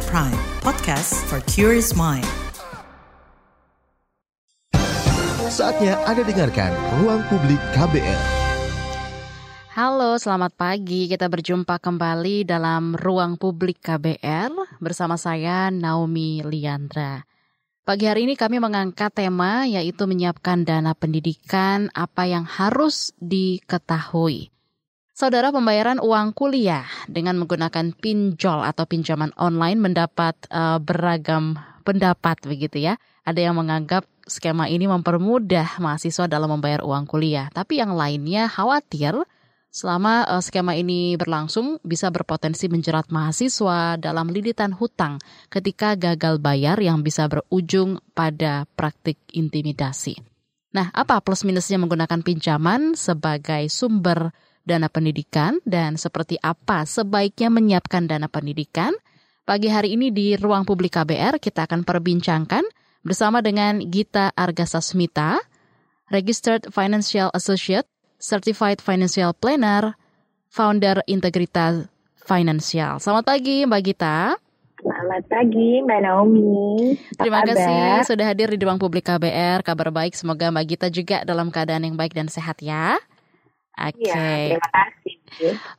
At Prime, podcast for curious mind. Saatnya Anda dengarkan Ruang Publik KBR. Halo, selamat pagi. Kita berjumpa kembali dalam Ruang Publik KBR bersama saya Naomi Liandra. Pagi hari ini kami mengangkat tema yaitu menyiapkan dana pendidikan apa yang harus diketahui. Saudara pembayaran uang kuliah dengan menggunakan pinjol atau pinjaman online mendapat uh, beragam pendapat begitu ya. Ada yang menganggap skema ini mempermudah mahasiswa dalam membayar uang kuliah, tapi yang lainnya khawatir selama uh, skema ini berlangsung bisa berpotensi menjerat mahasiswa dalam lilitan hutang ketika gagal bayar yang bisa berujung pada praktik intimidasi. Nah, apa plus minusnya menggunakan pinjaman sebagai sumber dana pendidikan dan seperti apa sebaiknya menyiapkan dana pendidikan? Pagi hari ini di ruang publik KBR kita akan perbincangkan bersama dengan Gita Argasasmita, Registered Financial Associate, Certified Financial Planner, Founder Integritas Financial. Selamat pagi Mbak Gita. Selamat pagi Mbak Naomi. Apa Terima kabar? kasih sudah hadir di ruang publik KBR. Kabar baik, semoga Mbak Gita juga dalam keadaan yang baik dan sehat ya. Oke. Okay. Ya, terima kasih.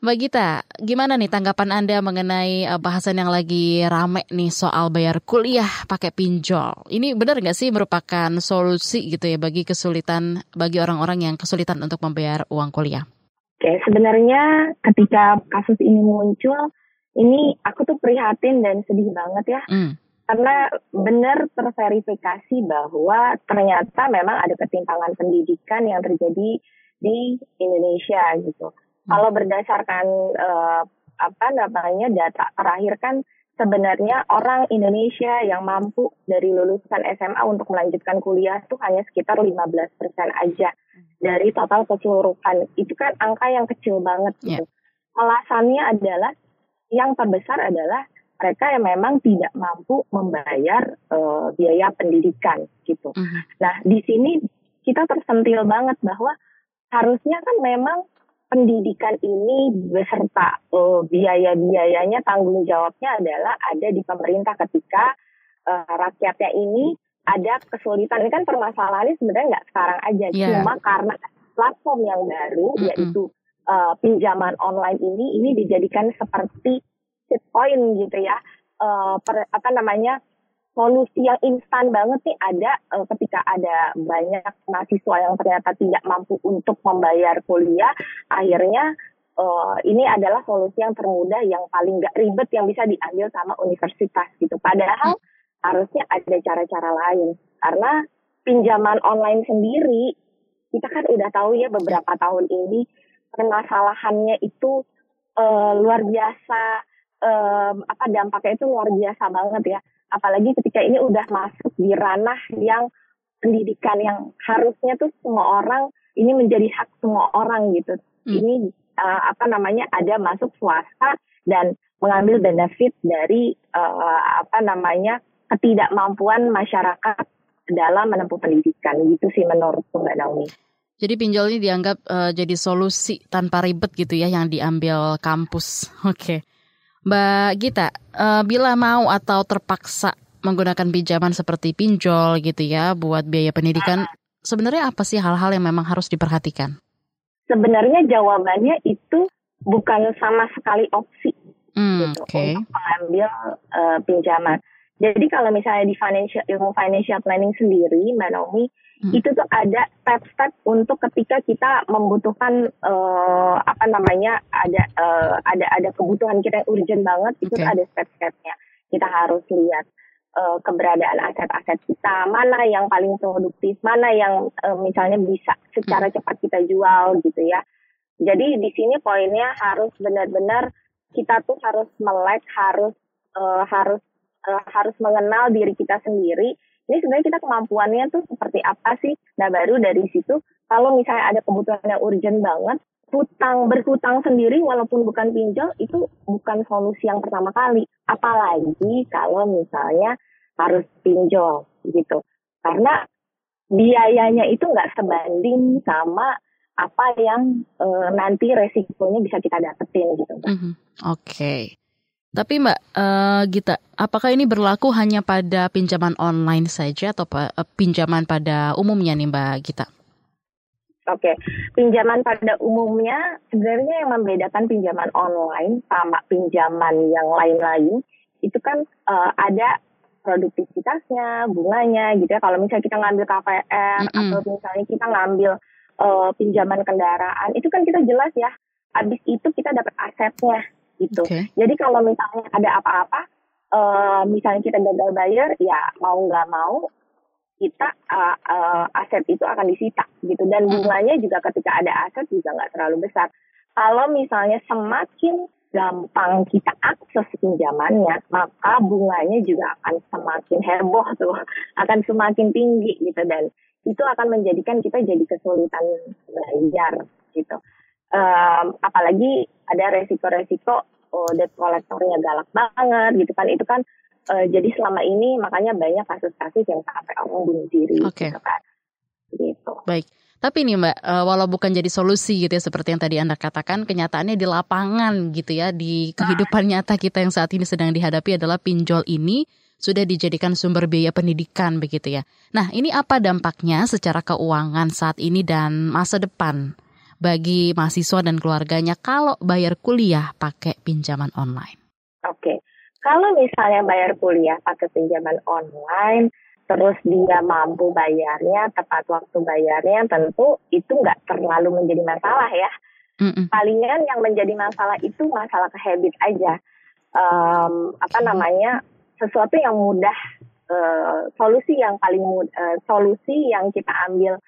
Mbak Gita, gimana nih tanggapan Anda mengenai uh, bahasan yang lagi rame nih soal bayar kuliah pakai pinjol? Ini benar nggak sih merupakan solusi gitu ya bagi kesulitan bagi orang-orang yang kesulitan untuk membayar uang kuliah? Oke, sebenarnya ketika kasus ini muncul, ini aku tuh prihatin dan sedih banget ya. Mm. Karena benar terverifikasi bahwa ternyata memang ada ketimpangan pendidikan yang terjadi di Indonesia gitu. Hmm. Kalau berdasarkan uh, apa namanya data terakhir kan sebenarnya orang Indonesia yang mampu dari lulusan SMA untuk melanjutkan kuliah itu hanya sekitar 15% aja hmm. dari total keseluruhan. Itu kan angka yang kecil banget gitu. Yeah. Alasannya adalah yang terbesar adalah mereka yang memang tidak mampu membayar uh, biaya pendidikan gitu. Uh Nah, di sini kita tersentil banget bahwa harusnya kan memang pendidikan ini beserta uh, biaya-biayanya tanggung jawabnya adalah ada di pemerintah ketika uh, rakyatnya ini ada kesulitan. Ini kan permasalahannya sebenarnya nggak sekarang aja, yeah. cuma karena platform yang baru mm -hmm. yaitu uh, pinjaman online ini ini dijadikan seperti point gitu ya. Uh, per, apa namanya solusi yang instan banget nih ada uh, ketika ada banyak mahasiswa yang ternyata tidak mampu untuk membayar kuliah, akhirnya uh, ini adalah solusi yang termudah yang paling gak ribet yang bisa diambil sama universitas gitu. Padahal harusnya ada cara-cara lain karena pinjaman online sendiri kita kan udah tahu ya beberapa tahun ini permasalahannya itu uh, luar biasa um, apa dampaknya itu luar biasa banget ya apalagi ketika ini udah masuk di ranah yang pendidikan yang harusnya tuh semua orang ini menjadi hak semua orang gitu. Hmm. Ini uh, apa namanya ada masuk swasta dan mengambil benefit dari uh, apa namanya ketidakmampuan masyarakat dalam menempuh pendidikan gitu sih menurut Mbak Naomi. Jadi pinjol ini dianggap uh, jadi solusi tanpa ribet gitu ya yang diambil kampus. Oke. Okay. Mbak Gita, uh, bila mau atau terpaksa menggunakan pinjaman seperti pinjol gitu ya buat biaya pendidikan, sebenarnya apa sih hal-hal yang memang harus diperhatikan? Sebenarnya jawabannya itu bukan sama sekali opsi hmm, gitu okay. untuk mengambil uh, pinjaman. Jadi kalau misalnya di financial ilmu financial planning sendiri, Mbak Naomi, hmm. itu tuh ada step-step untuk ketika kita membutuhkan uh, apa namanya ada uh, ada ada kebutuhan kita yang urgent banget, itu okay. ada step-stepnya. Kita harus lihat uh, keberadaan aset-aset kita, mana yang paling produktif, mana yang uh, misalnya bisa secara hmm. cepat kita jual gitu ya. Jadi di sini poinnya harus benar-benar kita tuh harus melek, harus uh, harus uh, harus mengenal diri kita sendiri. Ini sebenarnya kita kemampuannya tuh seperti apa sih? Nah baru dari situ kalau misalnya ada kebutuhan yang urgent banget, hutang berhutang sendiri walaupun bukan pinjol itu bukan solusi yang pertama kali. Apalagi kalau misalnya harus pinjol gitu. Karena biayanya itu nggak sebanding sama apa yang e, nanti resikonya bisa kita dapetin gitu. Mm -hmm. Oke. Okay. Tapi Mbak uh, Gita, apakah ini berlaku hanya pada pinjaman online saja atau uh, pinjaman pada umumnya nih Mbak Gita? Oke, pinjaman pada umumnya sebenarnya yang membedakan pinjaman online sama pinjaman yang lain-lain itu kan uh, ada produktivitasnya, bunganya gitu ya. Kalau misalnya kita ngambil KPR mm -hmm. atau misalnya kita ngambil uh, pinjaman kendaraan, itu kan kita jelas ya. Habis itu kita dapat asetnya gitu. Okay. Jadi kalau misalnya ada apa-apa, uh, misalnya kita gagal bayar, ya mau nggak mau kita uh, uh, aset itu akan disita gitu dan hmm. bunganya juga ketika ada aset juga nggak terlalu besar. Kalau misalnya semakin gampang kita akses pinjamannya, maka bunganya juga akan semakin heboh tuh, akan semakin tinggi gitu dan itu akan menjadikan kita jadi kesulitan belajar gitu. Um, apalagi ada resiko-resiko oh, debt collectornya galak banget gitu kan, itu kan uh, jadi selama ini makanya banyak kasus-kasus yang sampai orang bunuh diri okay. gitu kan. Gitu. Baik. Tapi nih Mbak, uh, walau bukan jadi solusi gitu ya seperti yang tadi Anda katakan, kenyataannya di lapangan gitu ya, di kehidupan nyata kita yang saat ini sedang dihadapi adalah pinjol ini sudah dijadikan sumber biaya pendidikan begitu ya. Nah, ini apa dampaknya secara keuangan saat ini dan masa depan bagi mahasiswa dan keluarganya kalau bayar kuliah pakai pinjaman online? Oke. Kalau misalnya bayar kuliah pakai pinjaman online, terus dia mampu bayarnya, tepat waktu bayarnya, tentu itu nggak terlalu menjadi masalah ya. Mm-mm. Palingan yang menjadi masalah itu masalah ke habit aja. Um, apa namanya sesuatu yang mudah, uh, solusi yang paling mudah, uh, solusi yang kita ambil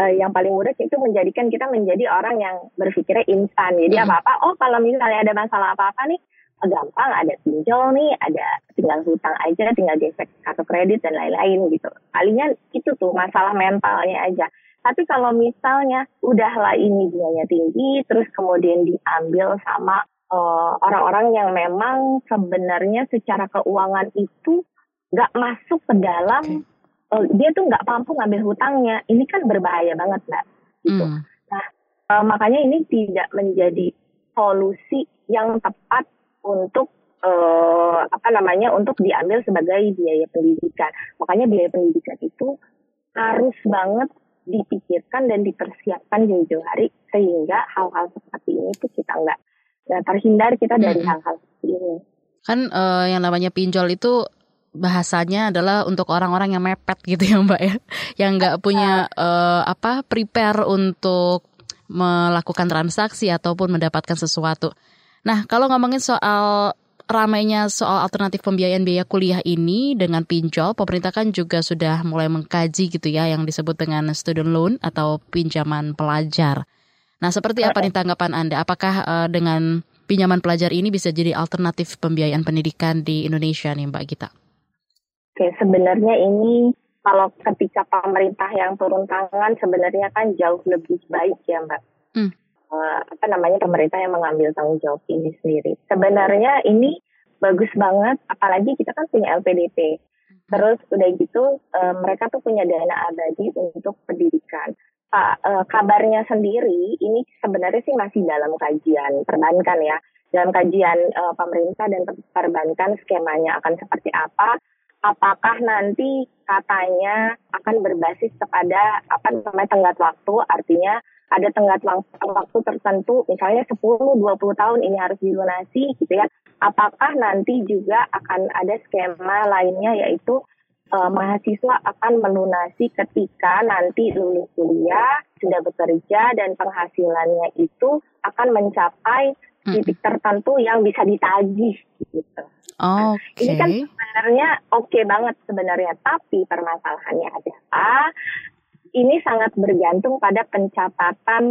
uh, yang paling mudah itu menjadikan kita menjadi orang yang berpikirnya instan. Jadi apa apa, oh kalau misalnya ada masalah apa apa nih gampang ada pinjol nih, ada tinggal hutang aja, tinggal gesek kartu kredit dan lain-lain gitu. Palingan itu tuh masalah mentalnya aja. Tapi kalau misalnya udahlah ini biaya tinggi, terus kemudian diambil sama eh, orang-orang yang memang sebenarnya secara keuangan itu nggak masuk ke dalam, uh, dia tuh nggak mampu ngambil hutangnya. Ini kan berbahaya banget, mbak. Gitu. Mm. Nah, uh, makanya ini tidak menjadi solusi yang tepat untuk uh, apa namanya untuk diambil sebagai biaya pendidikan. Makanya biaya pendidikan itu harus banget dipikirkan dan dipersiapkan jauh-jauh hari sehingga hal-hal seperti ini tuh kita nggak terhindar kita dari hal-hal seperti ini. Kan uh, yang namanya pinjol itu bahasanya adalah untuk orang-orang yang mepet gitu ya Mbak ya, yang nggak punya uh, apa prepare untuk melakukan transaksi ataupun mendapatkan sesuatu. Nah, kalau ngomongin soal ramainya soal alternatif pembiayaan biaya kuliah ini dengan pinjol, pemerintah kan juga sudah mulai mengkaji gitu ya yang disebut dengan student loan atau pinjaman pelajar. Nah, seperti apa nih tanggapan Anda? Apakah uh, dengan pinjaman pelajar ini bisa jadi alternatif pembiayaan pendidikan di Indonesia nih Mbak Gita? Oke, sebenarnya ini kalau ketika pemerintah yang turun tangan sebenarnya kan jauh lebih baik ya Mbak. Hmm uh, apa namanya pemerintah yang mengambil tanggung jawab ini sendiri. Sebenarnya ini bagus banget, apalagi kita kan punya LPDP. Terus udah gitu uh, mereka tuh punya dana abadi untuk pendidikan. Pak, uh, kabarnya sendiri ini sebenarnya sih masih dalam kajian perbankan ya. Dalam kajian uh, pemerintah dan perbankan skemanya akan seperti apa? Apakah nanti katanya akan berbasis kepada apa namanya tenggat waktu, artinya ada tenggat waktu tertentu, misalnya 10-20 tahun ini harus dilunasi gitu ya. Apakah nanti juga akan ada skema lainnya yaitu uh, mahasiswa akan melunasi ketika nanti lulus kuliah, sudah bekerja dan penghasilannya itu akan mencapai titik tertentu yang bisa ditagih gitu. Oh, okay. Ini kan sebenarnya oke okay banget sebenarnya, tapi permasalahannya adalah ini sangat bergantung pada pencatatan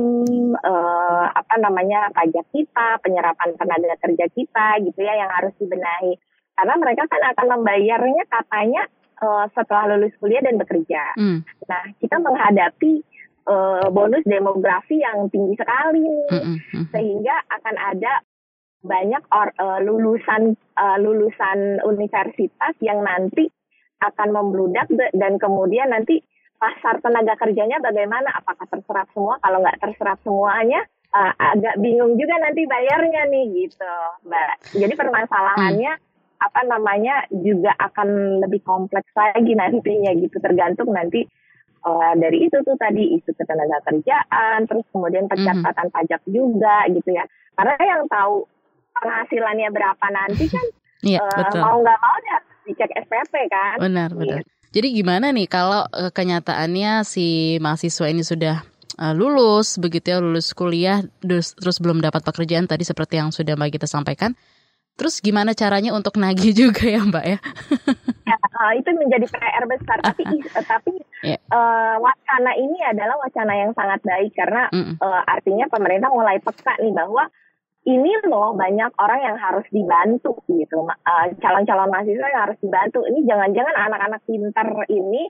uh, apa namanya pajak kita, penyerapan tenaga kerja kita gitu ya yang harus dibenahi. Karena mereka kan akan membayarnya katanya uh, setelah lulus kuliah dan bekerja. Mm. Nah, kita menghadapi uh, bonus demografi yang tinggi sekali nih. Mm -hmm. Sehingga akan ada banyak or, uh, lulusan uh, lulusan universitas yang nanti akan membludak dan kemudian nanti pasar tenaga kerjanya bagaimana? Apakah terserap semua? Kalau nggak terserap semuanya, uh, agak bingung juga nanti bayarnya nih gitu, Mbak. Jadi permasalahannya hmm. apa namanya juga akan lebih kompleks lagi nantinya gitu tergantung nanti uh, dari itu tuh tadi isu ketenaga kerjaan, terus kemudian pencatatan hmm. pajak juga gitu ya. Karena yang tahu penghasilannya berapa nanti kan Iya, uh, betul. mau nggak mau ya dicek SPP kan. Benar, benar. Gitu. Jadi gimana nih kalau uh, kenyataannya si mahasiswa ini sudah uh, lulus begitu ya lulus kuliah terus, terus belum dapat pekerjaan tadi seperti yang sudah Mbak kita sampaikan. Terus gimana caranya untuk nagih juga ya Mbak ya? ya uh, itu menjadi PR besar. tapi uh, tapi yeah. uh, wacana ini adalah wacana yang sangat baik karena mm uh, artinya pemerintah mulai peka nih bahwa ini loh banyak orang yang harus dibantu gitu calon-calon uh, mahasiswa yang harus dibantu ini jangan-jangan anak-anak pintar ini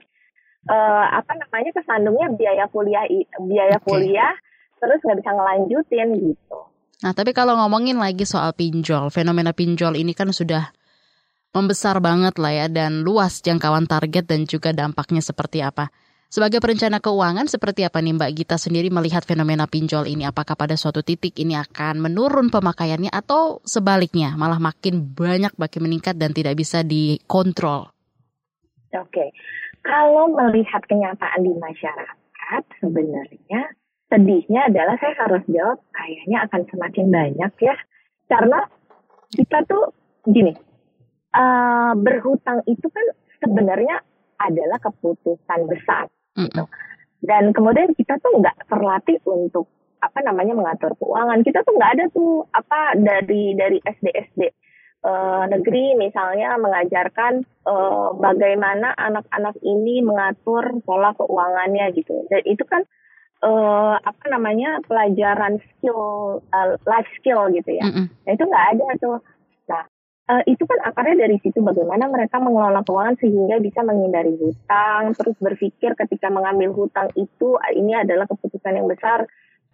uh, apa namanya kesandungnya biaya kuliah biaya okay. kuliah terus nggak bisa ngelanjutin gitu. Nah tapi kalau ngomongin lagi soal pinjol, fenomena pinjol ini kan sudah membesar banget lah ya dan luas jangkauan target dan juga dampaknya seperti apa. Sebagai perencana keuangan, seperti apa nih Mbak Gita sendiri melihat fenomena pinjol ini? Apakah pada suatu titik ini akan menurun pemakaiannya atau sebaliknya malah makin banyak makin meningkat dan tidak bisa dikontrol? Oke, kalau melihat kenyataan di masyarakat sebenarnya sedihnya adalah saya harus jawab kayaknya akan semakin banyak ya. Karena kita tuh gini uh, berhutang itu kan sebenarnya adalah keputusan besar gitu. Dan kemudian kita tuh nggak terlatih untuk apa namanya mengatur keuangan. Kita tuh nggak ada tuh apa dari dari SD SD uh, negeri misalnya mengajarkan uh, bagaimana anak-anak ini mengatur pola keuangannya gitu. Dan itu kan uh, apa namanya pelajaran skill uh, life skill gitu ya. Nah itu nggak ada tuh. Nah uh, itu kan akarnya dari situ bagaimana mereka mengelola keuangan sehingga bisa menghindari hutang, terus berpikir ketika mengambil hutang itu ini adalah keputusan yang besar,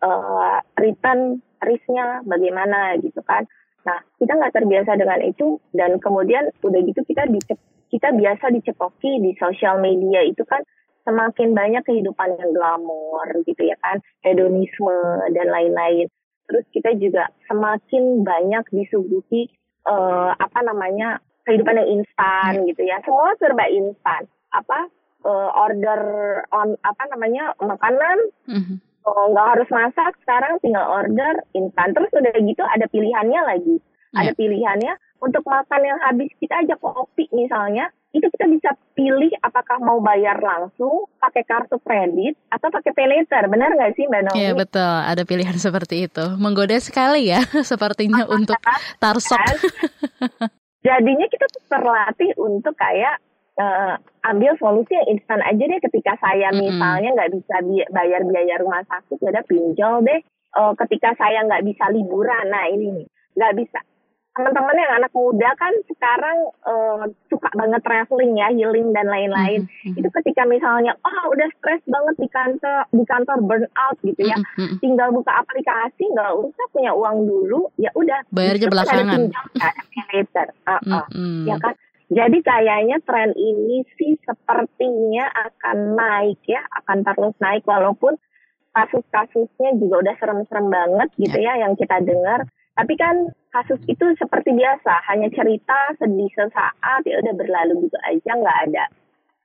uh, return risknya bagaimana gitu kan. Nah, kita nggak terbiasa dengan itu dan kemudian udah gitu kita dicep, kita biasa dicepoki di sosial media itu kan semakin banyak kehidupan yang glamor gitu ya kan, hedonisme dan lain-lain. Terus kita juga semakin banyak disuguhi uh, apa namanya kehidupan yang instan gitu ya, semua serba instan. Apa uh, order on apa namanya makanan. Mm -hmm Oh, nggak harus masak sekarang tinggal order instan terus udah gitu ada pilihannya lagi yeah. ada pilihannya untuk makan yang habis kita aja kopi misalnya itu kita bisa pilih apakah mau bayar langsung pakai kartu kredit atau pakai pay later benar nggak sih mbak Nomi? Iya betul ada pilihan seperti itu menggoda sekali ya sepertinya oh, untuk tarsok. Jadinya kita tuh terlatih untuk kayak uh, ambil solusi yang instan aja deh ketika saya mm -hmm. misalnya nggak bisa bi bayar biaya rumah sakit udah pinjol deh uh, ketika saya nggak bisa liburan nah ini nih nggak bisa teman-teman yang anak muda kan sekarang uh, suka banget traveling ya healing dan lain-lain mm -hmm. itu ketika misalnya oh udah stres banget di kantor di kantor burn out gitu ya mm -hmm. tinggal buka aplikasi nggak usah punya uang dulu ya udah bayarnya belakangan ada uh -uh. Mm -hmm. ya kan jadi kayaknya tren ini sih sepertinya akan naik ya, akan terus naik walaupun kasus-kasusnya juga udah serem-serem banget gitu ya. ya yang kita dengar. Tapi kan kasus itu seperti biasa, hanya cerita sedih sesaat ya udah berlalu gitu aja, nggak ada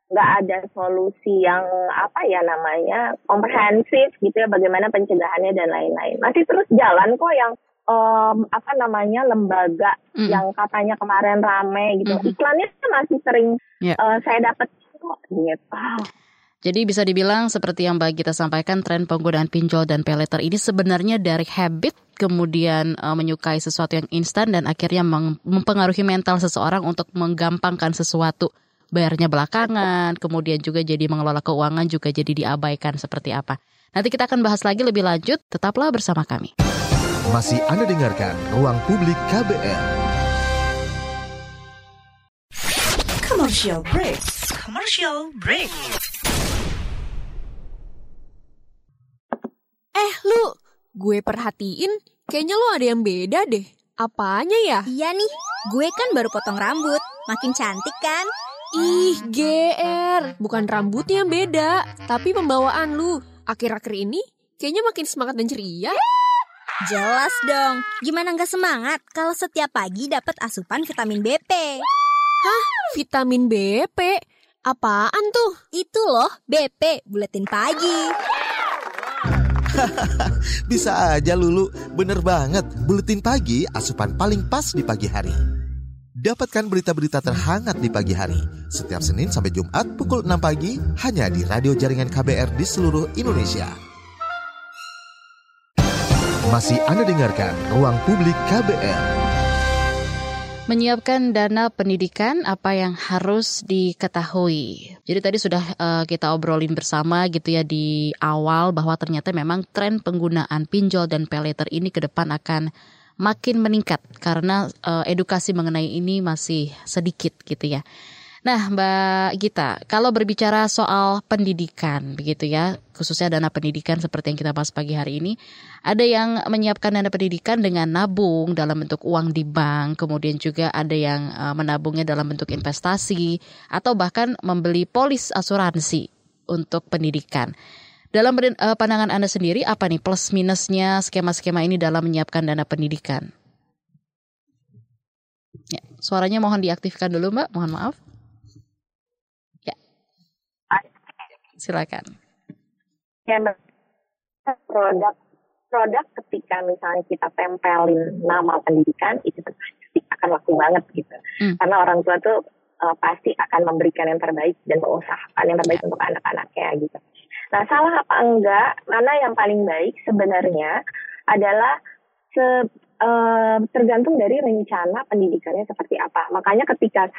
nggak ada solusi yang apa ya namanya komprehensif gitu ya bagaimana pencegahannya dan lain-lain masih terus jalan kok yang um, apa namanya lembaga mm. yang katanya kemarin rame gitu. Mm. Iklannya masih sering yeah. Ya. uh, saya dapat kok gitu. Jadi bisa dibilang seperti yang Mbak Gita sampaikan tren penggunaan pinjol dan peleter ini sebenarnya dari habit kemudian uh, menyukai sesuatu yang instan dan akhirnya mempengaruhi mental seseorang untuk menggampangkan sesuatu bayarnya belakangan, kemudian juga jadi mengelola keuangan juga jadi diabaikan seperti apa. Nanti kita akan bahas lagi lebih lanjut, tetaplah bersama kami. Masih Anda dengarkan Ruang Publik KBR. Commercial break. Commercial break. Eh, lu, gue perhatiin kayaknya lu ada yang beda deh. Apanya ya? Iya nih, gue kan baru potong rambut. Makin cantik kan? Ih, GR. Bukan rambutnya yang beda, tapi pembawaan lu. Akhir-akhir ini kayaknya makin semangat dan ceria. Jelas dong. Gimana nggak semangat kalau setiap pagi dapat asupan vitamin BP? Hah? Vitamin BP? Apaan tuh? Itu loh, BP, buletin pagi. Bisa aja Lulu, bener banget. Buletin pagi asupan paling pas di pagi hari. Dapatkan berita-berita terhangat di pagi hari. Setiap Senin sampai Jumat pukul 6 pagi hanya di radio jaringan KBR di seluruh Indonesia. Masih Anda dengarkan Ruang Publik KBR. Menyiapkan dana pendidikan apa yang harus diketahui. Jadi tadi sudah uh, kita obrolin bersama gitu ya di awal bahwa ternyata memang tren penggunaan pinjol dan peleter ini ke depan akan makin meningkat karena uh, edukasi mengenai ini masih sedikit gitu ya. Nah, Mbak Gita, kalau berbicara soal pendidikan begitu ya, khususnya dana pendidikan seperti yang kita bahas pagi hari ini, ada yang menyiapkan dana pendidikan dengan nabung dalam bentuk uang di bank, kemudian juga ada yang uh, menabungnya dalam bentuk investasi atau bahkan membeli polis asuransi untuk pendidikan. Dalam uh, pandangan Anda sendiri apa nih plus minusnya skema-skema ini dalam menyiapkan dana pendidikan? Ya, suaranya mohon diaktifkan dulu Mbak, mohon maaf. Silakan. Ya, produk produk ketika misalnya kita tempelin nama pendidikan itu pasti akan laku banget gitu. Hmm. Karena orang tua tuh uh, pasti akan memberikan yang terbaik dan mengusahakan yang terbaik untuk anak-anaknya gitu. Nah, salah apa enggak? Mana yang paling baik sebenarnya adalah se, uh, tergantung dari rencana pendidikannya seperti apa. Makanya ketika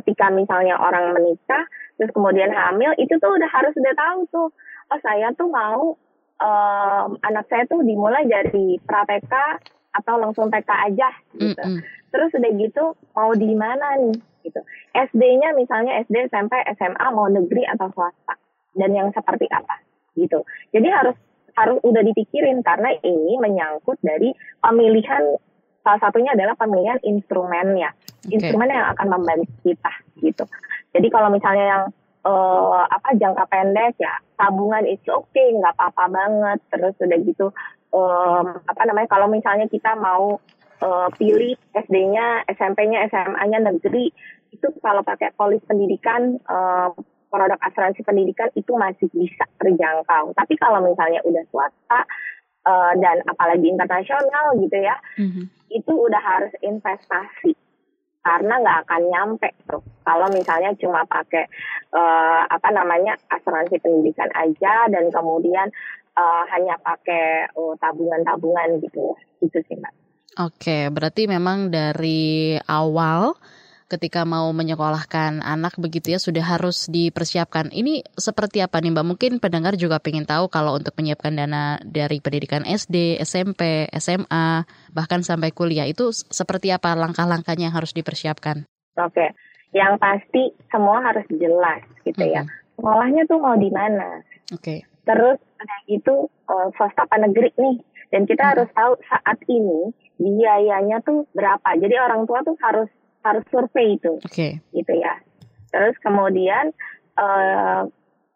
ketika misalnya orang menikah terus kemudian hamil itu tuh udah harus udah tahu tuh oh saya tuh mau um, anak saya tuh dimulai dari pra TK atau langsung TK aja gitu. Mm -hmm. Terus udah gitu mau di mana nih gitu. SD-nya misalnya SD, SMP, SMA mau negeri atau swasta dan yang seperti apa gitu. Jadi harus harus udah dipikirin karena ini menyangkut dari pemilihan salah satunya adalah pemilihan instrumennya. Okay. Instrumen yang akan membantu kita gitu. Jadi kalau misalnya yang uh, apa jangka pendek ya tabungan itu oke okay, nggak apa-apa banget. Terus udah gitu um, apa namanya kalau misalnya kita mau uh, pilih SD-nya, SMP-nya, SMA-nya negeri itu kalau pakai polis pendidikan uh, produk asuransi pendidikan itu masih bisa terjangkau. Tapi kalau misalnya udah swasta uh, dan apalagi internasional gitu ya, mm-hmm. itu udah harus investasi karena nggak akan nyampe tuh kalau misalnya cuma pakai uh, apa namanya asuransi pendidikan aja dan kemudian uh, hanya pakai uh, tabungan-tabungan gitu gitu sih mbak. Oke, berarti memang dari awal ketika mau menyekolahkan anak begitu ya sudah harus dipersiapkan. Ini seperti apa nih Mbak? Mungkin pendengar juga ingin tahu kalau untuk menyiapkan dana dari pendidikan SD, SMP, SMA, bahkan sampai kuliah itu seperti apa langkah-langkahnya yang harus dipersiapkan? Oke, yang pasti semua harus jelas gitu ya. Sekolahnya tuh mau di mana? Oke. Terus ada itu uh, swasta apa negeri nih? Dan kita hmm. harus tahu saat ini biayanya tuh berapa. Jadi orang tua tuh harus harus survei itu, okay. gitu ya. Terus kemudian uh,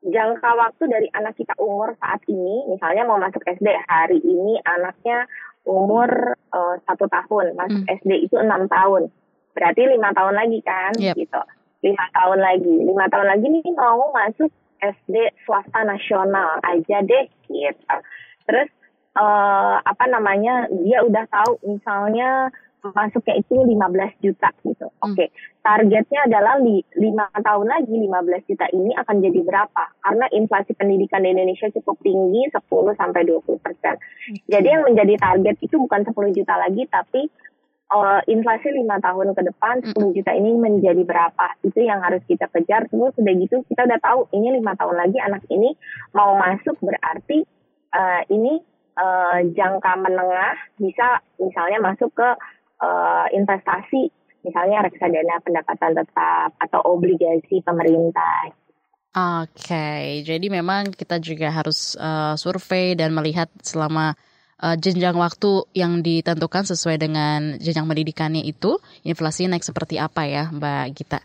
jangka waktu dari anak kita umur saat ini, misalnya mau masuk SD hari ini anaknya umur uh, satu tahun, masuk hmm. SD itu enam tahun, berarti lima tahun lagi kan, yep. gitu. Lima tahun lagi, lima tahun lagi nih mau masuk SD swasta nasional aja deh, gitu. Terus uh, apa namanya dia udah tahu misalnya masuknya itu 15 juta gitu. Hmm. Oke, okay. targetnya adalah li, 5 tahun lagi 15 juta ini akan jadi berapa? Karena inflasi pendidikan di Indonesia cukup tinggi 10 sampai 20 persen. Hmm. Jadi yang menjadi target itu bukan 10 juta lagi tapi uh, inflasi 5 tahun ke depan 10 hmm. juta ini menjadi berapa? Itu yang harus kita kejar. Terus sudah gitu kita udah tahu ini 5 tahun lagi anak ini mau masuk berarti uh, ini uh, jangka menengah bisa misalnya masuk ke uh, investasi misalnya reksadana pendapatan tetap atau obligasi pemerintah. Oke, okay. jadi memang kita juga harus uh, survei dan melihat selama uh, jenjang waktu yang ditentukan sesuai dengan jenjang pendidikannya itu, inflasi naik seperti apa ya, Mbak Gita.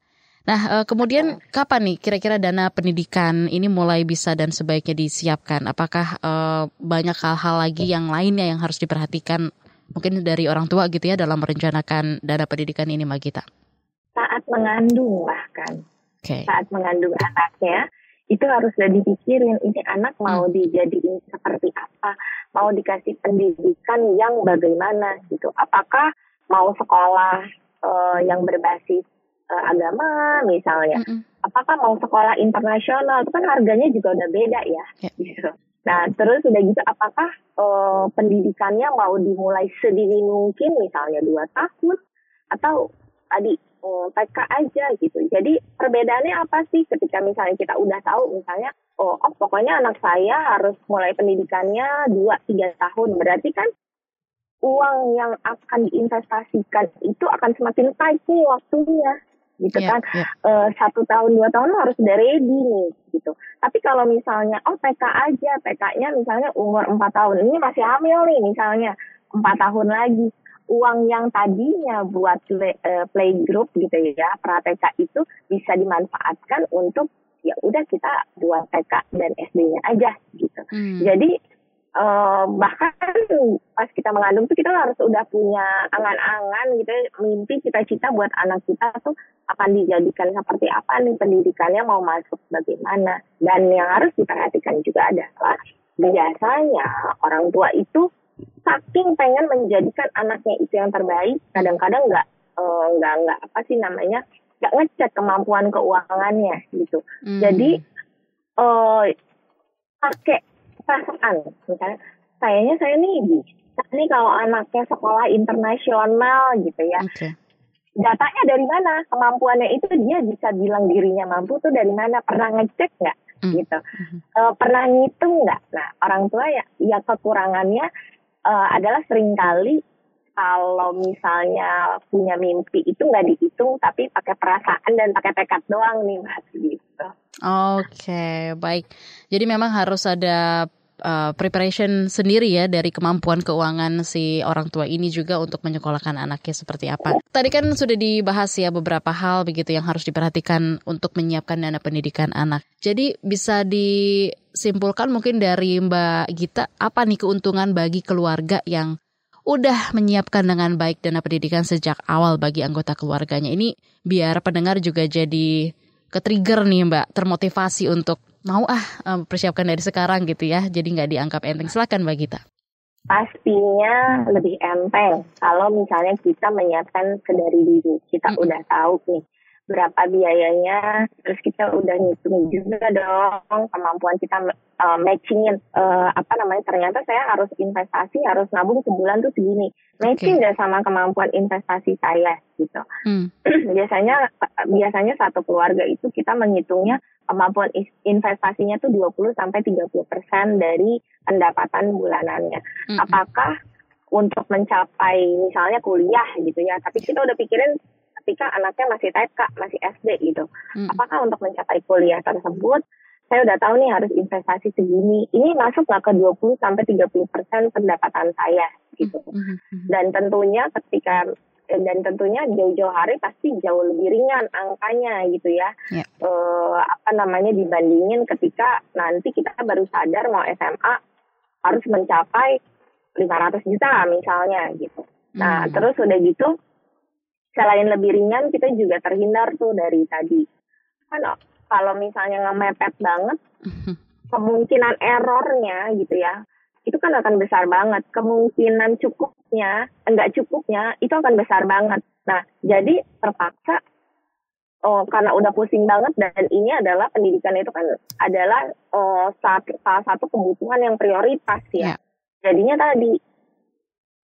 Nah, uh, kemudian kapan nih kira-kira dana pendidikan ini mulai bisa dan sebaiknya disiapkan? Apakah uh, banyak hal-hal lagi yang lainnya yang harus diperhatikan mungkin dari orang tua gitu ya dalam merencanakan dana pendidikan ini Mbak Gita? Saat mengandung bahkan. Okay. Saat mengandung anaknya itu harus sudah dipikirin ini anak mau hmm. dijadiin seperti apa, mau dikasih pendidikan yang bagaimana gitu. Apakah mau sekolah uh, yang berbasis uh, agama misalnya. Mm -hmm. Apakah mau sekolah internasional itu kan harganya juga udah beda ya. Yeah. Gitu. Nah terus udah gitu apakah uh, pendidikannya mau dimulai sedini mungkin misalnya dua tahun atau tadi uh, TK aja gitu. Jadi perbedaannya apa sih ketika misalnya kita udah tahu misalnya oh, oh pokoknya anak saya harus mulai pendidikannya dua tiga tahun berarti kan uang yang akan diinvestasikan itu akan semakin tight nih waktunya gitu yeah, kan yeah. Uh, satu tahun dua tahun harus udah ready nih gitu tapi kalau misalnya oh TK aja TK-nya misalnya umur empat tahun ini masih hamil nih misalnya empat tahun lagi uang yang tadinya buat play, uh, playgroup gitu ya pra TK itu bisa dimanfaatkan untuk ya udah kita buat TK dan SD-nya aja gitu hmm. jadi uh, bahkan pas kita mengandung tuh kita harus udah punya angan-angan gitu ya, mimpi cita-cita buat anak kita tuh akan dijadikan seperti apa nih pendidikannya mau masuk bagaimana dan yang harus diperhatikan juga adalah biasanya orang tua itu saking pengen menjadikan anaknya itu yang terbaik kadang-kadang nggak uh, nggak nggak apa sih namanya nggak ngecek kemampuan keuangannya gitu hmm. jadi uh, pakai perasaan misalnya kayaknya saya nih bisa nih kalau anaknya sekolah internasional gitu ya okay. datanya dari mana kemampuannya itu dia bisa bilang dirinya mampu tuh dari mana pernah ngecek nggak mm. gitu mm. Uh, pernah ngitung nggak nah orang tua ya ya kekurangannya uh, adalah sering kali kalau misalnya punya mimpi itu nggak dihitung tapi pakai perasaan dan pakai tekad doang nih mas gitu. Oke baik. Jadi memang harus ada uh, preparation sendiri ya dari kemampuan keuangan si orang tua ini juga untuk menyekolahkan anaknya seperti apa. Tadi kan sudah dibahas ya beberapa hal begitu yang harus diperhatikan untuk menyiapkan dana pendidikan anak. Jadi bisa disimpulkan mungkin dari Mbak Gita apa nih keuntungan bagi keluarga yang udah menyiapkan dengan baik dana pendidikan sejak awal bagi anggota keluarganya. Ini biar pendengar juga jadi ke-trigger nih Mbak, termotivasi untuk mau ah persiapkan dari sekarang gitu ya. Jadi nggak dianggap enteng. Silakan Mbak Gita. Pastinya lebih enteng kalau misalnya kita menyiapkan sedari diri. Kita hmm. udah tahu nih berapa biayanya, terus kita udah ngitung juga dong kemampuan kita uh, matchingin uh, apa namanya ternyata saya harus investasi harus nabung sebulan tuh segini matching okay. sama kemampuan investasi saya gitu hmm. biasanya biasanya satu keluarga itu kita menghitungnya kemampuan investasinya tuh 20 sampai 30 persen dari pendapatan bulanannya hmm. apakah untuk mencapai misalnya kuliah gitu ya tapi kita udah pikirin ketika anaknya masih TK, masih SD gitu. Hmm. Apakah untuk mencapai kuliah tersebut saya udah tahu nih harus investasi segini. Ini masuk nggak ke 20 sampai 30 persen pendapatan saya gitu. Hmm. hmm, hmm. Dan tentunya ketika dan tentunya jauh-jauh hari pasti jauh lebih ringan angkanya gitu ya. Yeah. Ya. E, apa namanya dibandingin ketika nanti kita baru sadar mau SMA harus mencapai 500 juta misalnya gitu. Nah, hmm. terus udah gitu selain lebih ringan kita juga terhindar tuh dari tadi kan kalau misalnya ngemepet banget kemungkinan errornya gitu ya itu kan akan besar banget kemungkinan cukupnya enggak cukupnya itu akan besar banget nah jadi terpaksa oh, karena udah pusing banget dan ini adalah pendidikan itu kan adalah oh, satu, salah satu kebutuhan yang prioritas ya. Yeah. Jadinya tadi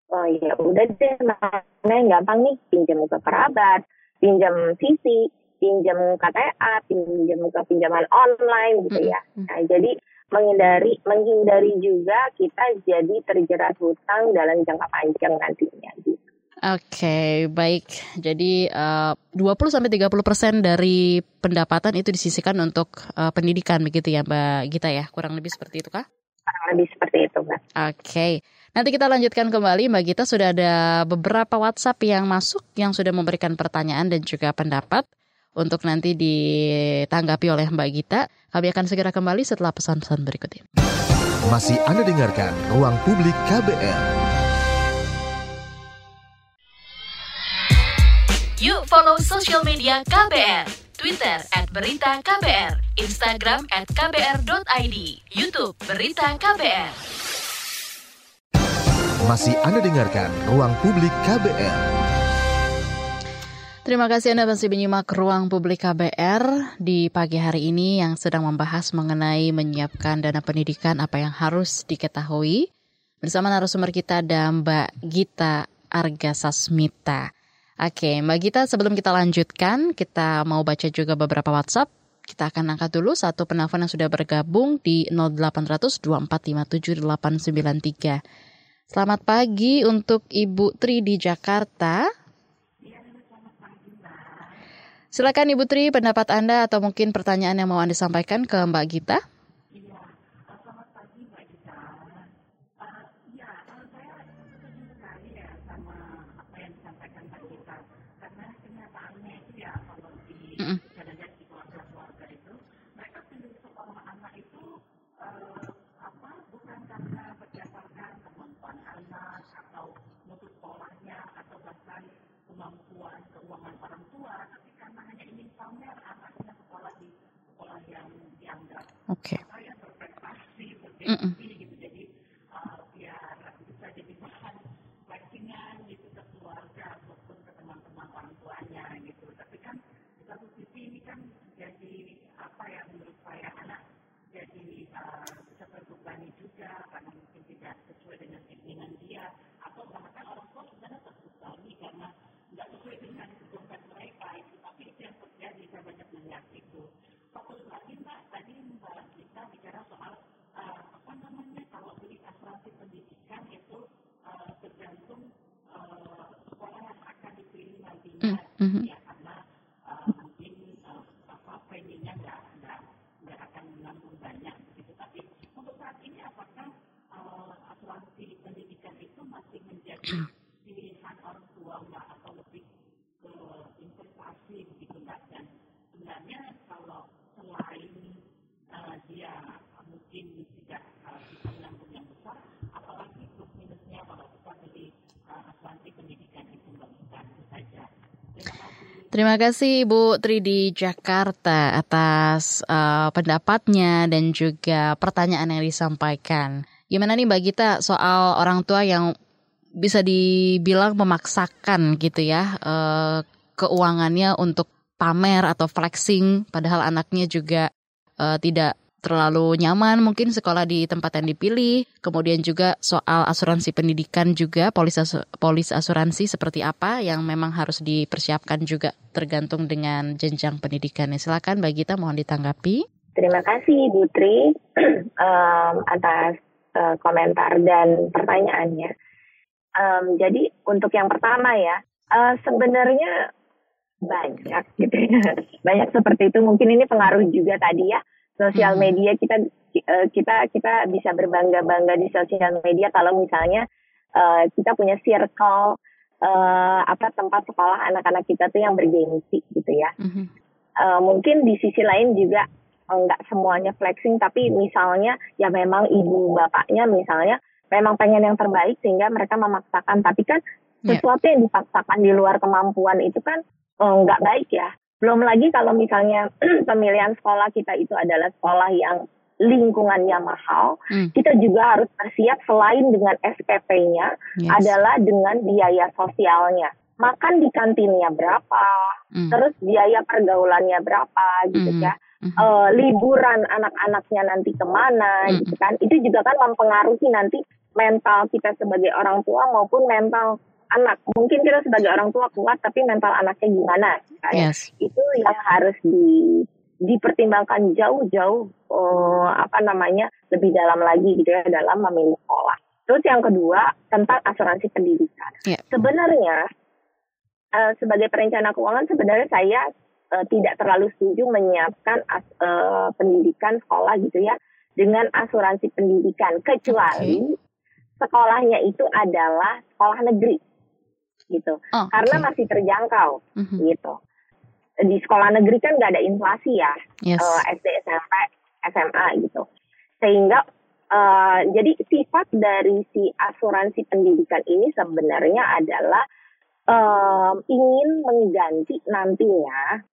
oh ya udah deh mana yang gampang nih pinjam ke kerabat pinjam fisik pinjam KTA pinjam ke pinjaman online gitu ya nah jadi menghindari menghindari juga kita jadi terjerat hutang dalam jangka panjang nantinya gitu. Oke, okay, baik. Jadi uh, 20 sampai 30% dari pendapatan itu disisikan untuk uh, pendidikan begitu ya, Mbak Gita ya. Kurang lebih seperti itu kah? Kurang lebih seperti itu, Mbak. Oke. Okay. Nanti kita lanjutkan kembali Mbak Gita sudah ada beberapa WhatsApp yang masuk yang sudah memberikan pertanyaan dan juga pendapat. untuk nanti ditanggapi oleh Mbak Gita. Kami akan segera kembali setelah pesan-pesan berikut ini. Masih Anda dengarkan Ruang Publik KBR. Yuk follow social media KBR. Twitter at Berita KBR, Instagram at KBR.id, Youtube Berita KBR. Masih Anda dengarkan Ruang Publik KBR. Terima kasih Anda masih menyimak ruang publik KBR di pagi hari ini yang sedang membahas mengenai menyiapkan dana pendidikan apa yang harus diketahui. Bersama narasumber kita ada Mbak Gita Arga Sasmita. Oke, Mbak Gita sebelum kita lanjutkan, kita mau baca juga beberapa WhatsApp. Kita akan angkat dulu satu penelpon yang sudah bergabung di 0800 2457 893. Selamat pagi untuk Ibu Tri di Jakarta. Silakan Ibu Tri, pendapat Anda atau mungkin pertanyaan yang mau Anda sampaikan ke Mbak Gita. Okay. Mm-mm. Oke. Okay. Mm -mm. Mm-hmm. pilihan orang tua mbak atau lebih ke investasi begitu mbak dan sebenarnya kalau selain uh, dia mungkin tidak uh, bisa menanggung yang besar apalagi plus minusnya kalau kita beli uh, asuransi pendidikan itu mbak itu saja Terima kasih Ibu Tri di Jakarta atas uh, pendapatnya dan juga pertanyaan yang disampaikan. Gimana nih Mbak Gita soal orang tua yang bisa dibilang memaksakan gitu ya uh, keuangannya untuk pamer atau flexing padahal anaknya juga uh, tidak terlalu nyaman mungkin sekolah di tempat yang dipilih. Kemudian juga soal asuransi pendidikan juga polis asu polis asuransi seperti apa yang memang harus dipersiapkan juga tergantung dengan jenjang pendidikannya. Silakan Mbak Gita mohon ditanggapi. Terima kasih Bu Tri um, atas uh, komentar dan pertanyaannya. Um, jadi untuk yang pertama ya, uh, sebenarnya banyak gitu ya. Banyak seperti itu. Mungkin ini pengaruh juga tadi ya sosial hmm. media kita uh, kita kita bisa berbangga bangga di sosial media kalau misalnya uh, kita punya circle uh, apa tempat sekolah anak-anak kita tuh yang bergengsi gitu ya. Hmm. Uh, mungkin di sisi lain juga enggak semuanya flexing tapi misalnya ya memang ibu bapaknya misalnya memang pengen yang terbaik sehingga mereka memaksakan tapi kan ya. sesuatu yeah. yang dipaksakan di luar kemampuan itu kan enggak baik ya belum lagi kalau misalnya pemilihan sekolah kita itu adalah sekolah yang lingkungannya mahal, hmm. kita juga harus bersiap selain dengan SPP-nya yes. adalah dengan biaya sosialnya. Makan di kantinnya berapa, hmm. terus biaya pergaulannya berapa gitu hmm. ya. Hmm. Uh, liburan anak-anaknya nanti ke mana hmm. gitu kan. Itu juga kan mempengaruhi nanti mental kita sebagai orang tua maupun mental anak. Mungkin kita sebagai orang tua kuat, tapi mental anaknya gimana? Yes. Itu yang harus di dipertimbangkan jauh-jauh oh, apa namanya lebih dalam lagi gitu ya dalam memilih sekolah. Terus yang kedua tentang asuransi pendidikan. Yeah. Sebenarnya uh, sebagai perencana keuangan sebenarnya saya uh, tidak terlalu setuju menyiapkan as, uh, pendidikan sekolah gitu ya dengan asuransi pendidikan kecuali okay. sekolahnya itu adalah sekolah negeri gitu. Oh, karena masih terjangkau mm-hmm. gitu. di sekolah negeri kan nggak ada inflasi ya yes. uh, SD SMP SMA gitu sehingga uh, jadi sifat dari si asuransi pendidikan ini sebenarnya adalah um, ingin mengganti nantinya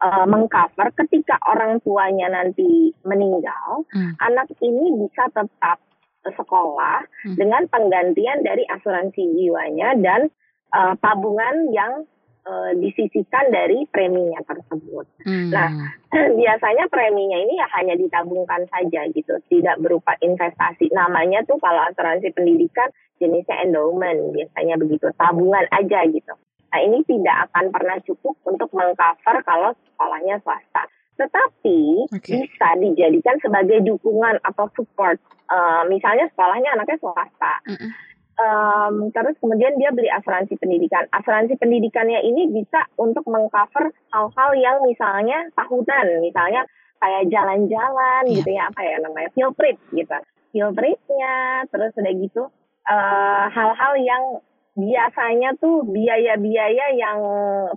uh, mengcover ketika orang tuanya nanti meninggal, hmm. anak ini bisa tetap sekolah hmm. dengan penggantian dari asuransi jiwanya dan uh, tabungan yang uh, disisihkan dari preminya tersebut. Hmm. Nah, biasanya preminya ini ya hanya ditabungkan saja gitu, tidak berupa investasi. Namanya tuh kalau asuransi pendidikan jenisnya endowment, biasanya begitu, tabungan aja gitu. Nah, ini tidak akan pernah cukup untuk mengcover kalau sekolahnya swasta tetapi okay. bisa dijadikan sebagai dukungan atau support. Uh, misalnya sekolahnya anaknya swasta, mm -mm. Um, terus kemudian dia beli asuransi pendidikan. Asuransi pendidikannya ini bisa untuk mengcover hal-hal yang misalnya tahunan, misalnya kayak jalan-jalan yeah. gitu ya, apa ya namanya field trip gitu, field tripnya, terus udah gitu eh, hal-hal uh, yang biasanya tuh biaya-biaya yang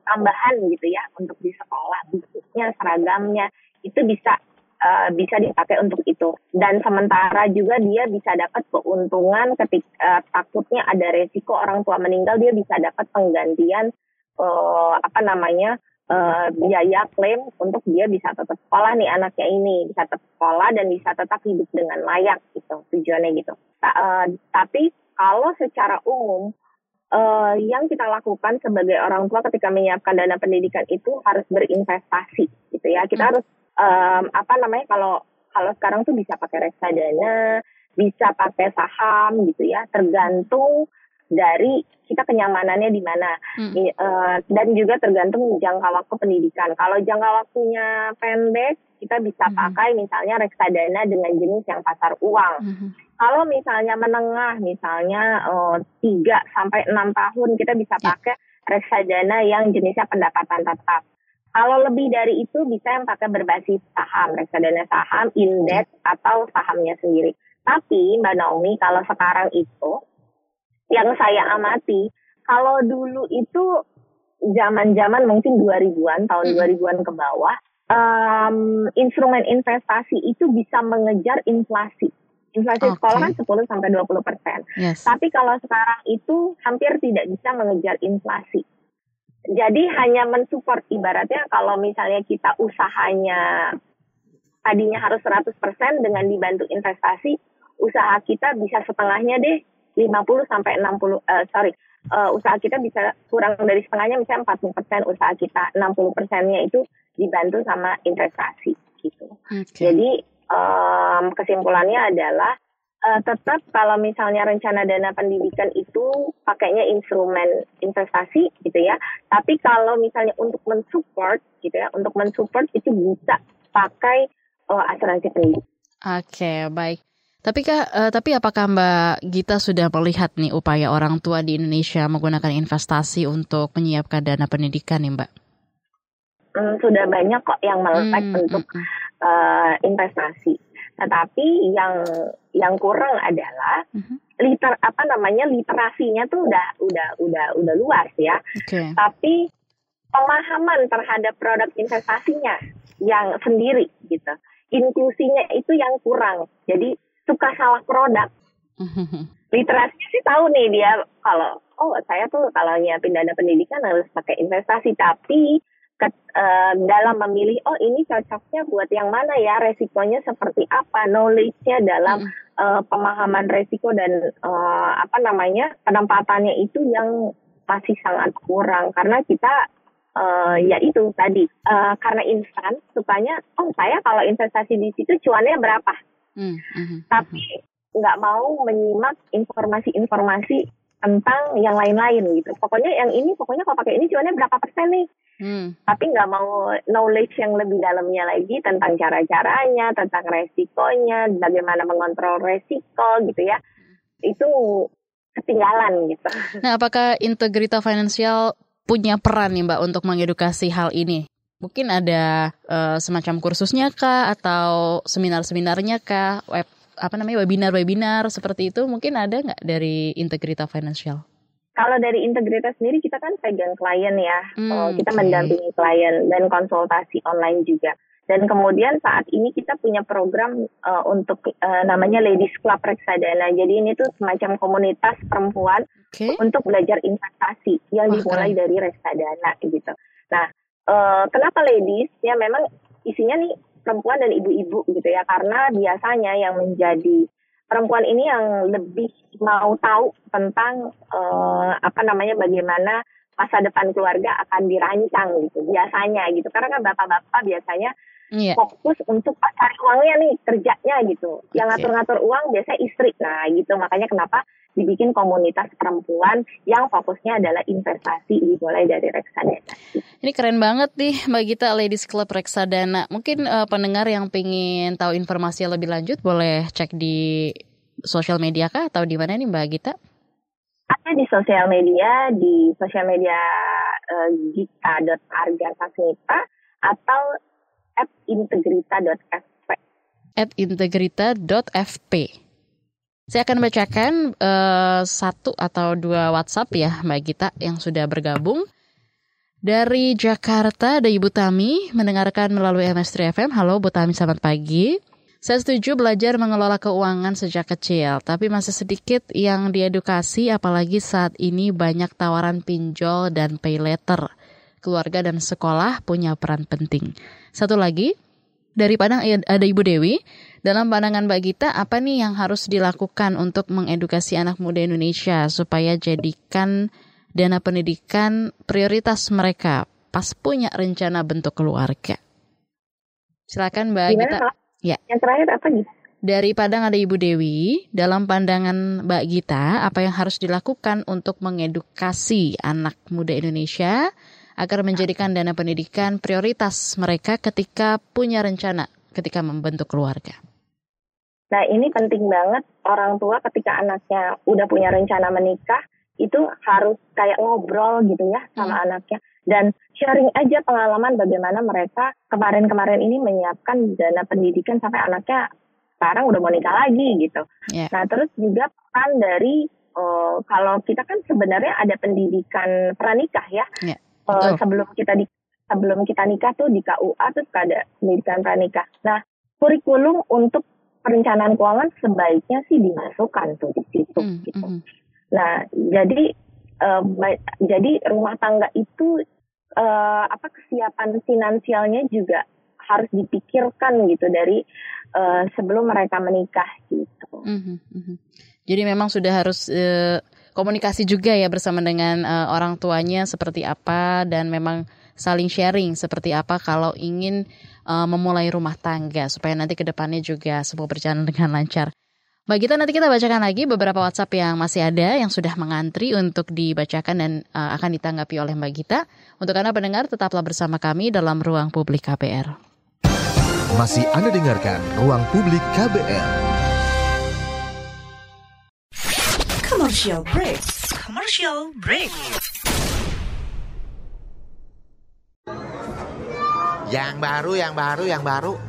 tambahan gitu ya untuk di sekolah bukunya seragamnya itu bisa uh, bisa dipakai untuk itu dan sementara juga dia bisa dapat keuntungan ketika uh, takutnya ada resiko orang tua meninggal dia bisa dapat penggantian uh, apa namanya uh, biaya klaim untuk dia bisa tetap sekolah nih anaknya ini bisa tetap sekolah dan bisa tetap hidup dengan layak gitu tujuannya gitu. uh, tapi kalau secara umum uh, yang kita lakukan sebagai orang tua ketika menyiapkan dana pendidikan itu harus berinvestasi gitu ya kita hmm. harus um, apa namanya kalau kalau sekarang tuh bisa pakai reksadana bisa pakai saham gitu ya tergantung dari kita kenyamanannya di mana hmm. uh, dan juga tergantung jangka waktu pendidikan kalau jangka waktunya pendek kita bisa hmm. pakai misalnya reksadana dengan jenis yang pasar uang hmm kalau misalnya menengah, misalnya eh, tiga sampai enam tahun kita bisa ya. pakai reksadana yang jenisnya pendapatan tetap. Kalau lebih dari itu bisa yang pakai berbasis saham, reksadana saham, indeks atau sahamnya sendiri. Tapi Mbak Naomi kalau sekarang itu yang saya amati, kalau dulu itu zaman-zaman mungkin 2000-an, tahun 2000-an ke bawah, um, instrumen investasi itu bisa mengejar inflasi. Inflasi okay. sekolah kan 10 sampai 20 persen. Yes. Tapi kalau sekarang itu hampir tidak bisa mengejar inflasi. Jadi hanya mensupport ibaratnya kalau misalnya kita usahanya tadinya harus 100% dengan dibantu investasi, usaha kita bisa setengahnya deh 50 sampai 60 uh, eh, sorry uh, usaha kita bisa kurang dari setengahnya misalnya 40 persen usaha kita 60 persennya itu dibantu sama investasi gitu. Okay. Jadi um, kesimpulannya adalah uh, tetap kalau misalnya rencana dana pendidikan itu pakainya instrumen investasi gitu ya. Tapi kalau misalnya untuk mensupport gitu ya, untuk mensupport itu bisa pakai uh, asuransi pendidikan. Oke, okay, baik. Tapi kah, uh, tapi apakah Mbak Gita sudah melihat nih upaya orang tua di Indonesia menggunakan investasi untuk menyiapkan dana pendidikan nih Mbak? Hmm, sudah banyak kok yang melek hmm, untuk hmm, hmm uh, investasi. Tetapi yang yang kurang adalah uh-huh. liter apa namanya literasinya tuh udah udah udah udah luas ya. Okay. Tapi pemahaman terhadap produk investasinya yang sendiri gitu. Inklusinya itu yang kurang. Jadi suka salah produk. Uh-huh. Literasinya sih tahu nih dia kalau oh saya tuh kalau nyiapin dana pendidikan harus pakai investasi tapi ke, uh, dalam memilih oh ini cocoknya buat yang mana ya resikonya seperti apa knowledge-nya dalam hmm. Uh, pemahaman resiko dan uh, apa namanya penempatannya itu yang masih sangat kurang karena kita uh, ya itu tadi uh, karena instan sukanya oh saya kalau investasi di situ cuannya berapa hmm. Hmm. tapi nggak mau menyimak informasi-informasi tentang yang lain-lain gitu. Pokoknya yang ini, pokoknya kalau pakai ini cuannya berapa persen nih? Hmm. Tapi nggak mau knowledge yang lebih dalamnya lagi tentang cara-caranya, tentang resikonya, bagaimana mengontrol resiko gitu ya. Itu ketinggalan gitu. Nah, apakah Integrita Finansial punya peran nih Mbak untuk mengedukasi hal ini? Mungkin ada uh, semacam kursusnya kah atau seminar-seminarnya kah, web apa namanya webinar-webinar seperti itu mungkin ada nggak dari Integrita Financial? kalau dari integritas sendiri kita kan pegang klien ya, hmm, uh, kita okay. mendampingi klien dan konsultasi online juga. Dan kemudian saat ini kita punya program uh, untuk uh, namanya Ladies Club Reksadana. Jadi ini tuh semacam komunitas perempuan okay. untuk belajar investasi yang dimulai dari reksadana gitu. Nah, uh, kenapa ladies? Ya memang isinya nih perempuan dan ibu-ibu gitu ya. Karena biasanya yang menjadi perempuan ini yang lebih mau tahu tentang uh, apa namanya bagaimana masa depan keluarga akan dirancang gitu biasanya gitu karena kan bapak-bapak biasanya yeah. fokus untuk cari uangnya nih kerjanya gitu. Yang ngatur-ngatur uang biasanya istri. Nah gitu makanya kenapa dibikin komunitas perempuan yang fokusnya adalah investasi dimulai dari reksadana. Ini keren banget nih Mbak Gita Ladies Club Reksadana. Mungkin uh, pendengar yang pengen tahu informasi yang lebih lanjut boleh cek di sosial media kah atau di mana nih Mbak Gita? Ada di sosial media, di sosial media uh, gita.argasasmita atau at integrita.fp. At integrita.fp. Saya akan bacakan uh, satu atau dua WhatsApp ya Mbak Gita yang sudah bergabung. Dari Jakarta ada Ibu Tami mendengarkan melalui MS3 FM. Halo Bu Tami, selamat pagi. Saya setuju belajar mengelola keuangan sejak kecil, tapi masih sedikit yang diedukasi apalagi saat ini banyak tawaran pinjol dan pay letter keluarga dan sekolah punya peran penting. Satu lagi, dari Padang ada Ibu Dewi. Dalam pandangan Mbak Gita, apa nih yang harus dilakukan untuk mengedukasi anak muda Indonesia supaya jadikan dana pendidikan prioritas mereka pas punya rencana bentuk keluarga? Silakan Mbak Gimana, Gita. Ya. Yang terakhir apa nih? Dari Padang ada Ibu Dewi, dalam pandangan Mbak Gita, apa yang harus dilakukan untuk mengedukasi anak muda Indonesia agar menjadikan dana pendidikan prioritas mereka ketika punya rencana ketika membentuk keluarga. Nah ini penting banget orang tua ketika anaknya udah punya rencana menikah itu harus kayak ngobrol gitu ya sama hmm. anaknya dan sharing aja pengalaman bagaimana mereka kemarin-kemarin ini menyiapkan dana pendidikan sampai anaknya sekarang udah mau nikah lagi gitu. Yeah. Nah terus juga peran dari uh, kalau kita kan sebenarnya ada pendidikan pranikah ya. Yeah. Uh, sebelum kita di sebelum kita nikah tuh di KUA tuh ada pendidikan pranikah. Nah, kurikulum untuk perencanaan keuangan sebaiknya sih dimasukkan tuh di situ mm, gitu. Mm. Nah, jadi uh, jadi rumah tangga itu uh, apa kesiapan finansialnya juga harus dipikirkan gitu dari uh, sebelum mereka menikah gitu. Mm -hmm. Jadi memang sudah harus uh, komunikasi juga ya bersama dengan uh, orang tuanya seperti apa dan memang saling sharing seperti apa kalau ingin uh, memulai rumah tangga supaya nanti ke depannya juga semua berjalan dengan lancar. Mbak Gita nanti kita bacakan lagi beberapa WhatsApp yang masih ada yang sudah mengantri untuk dibacakan dan uh, akan ditanggapi oleh Mbak Gita. Untuk Anda pendengar tetaplah bersama kami dalam Ruang Publik KBR. Masih Anda dengarkan Ruang Publik KBR. Commercial break. Commercial break. Yang baru, yang baru, yang baru.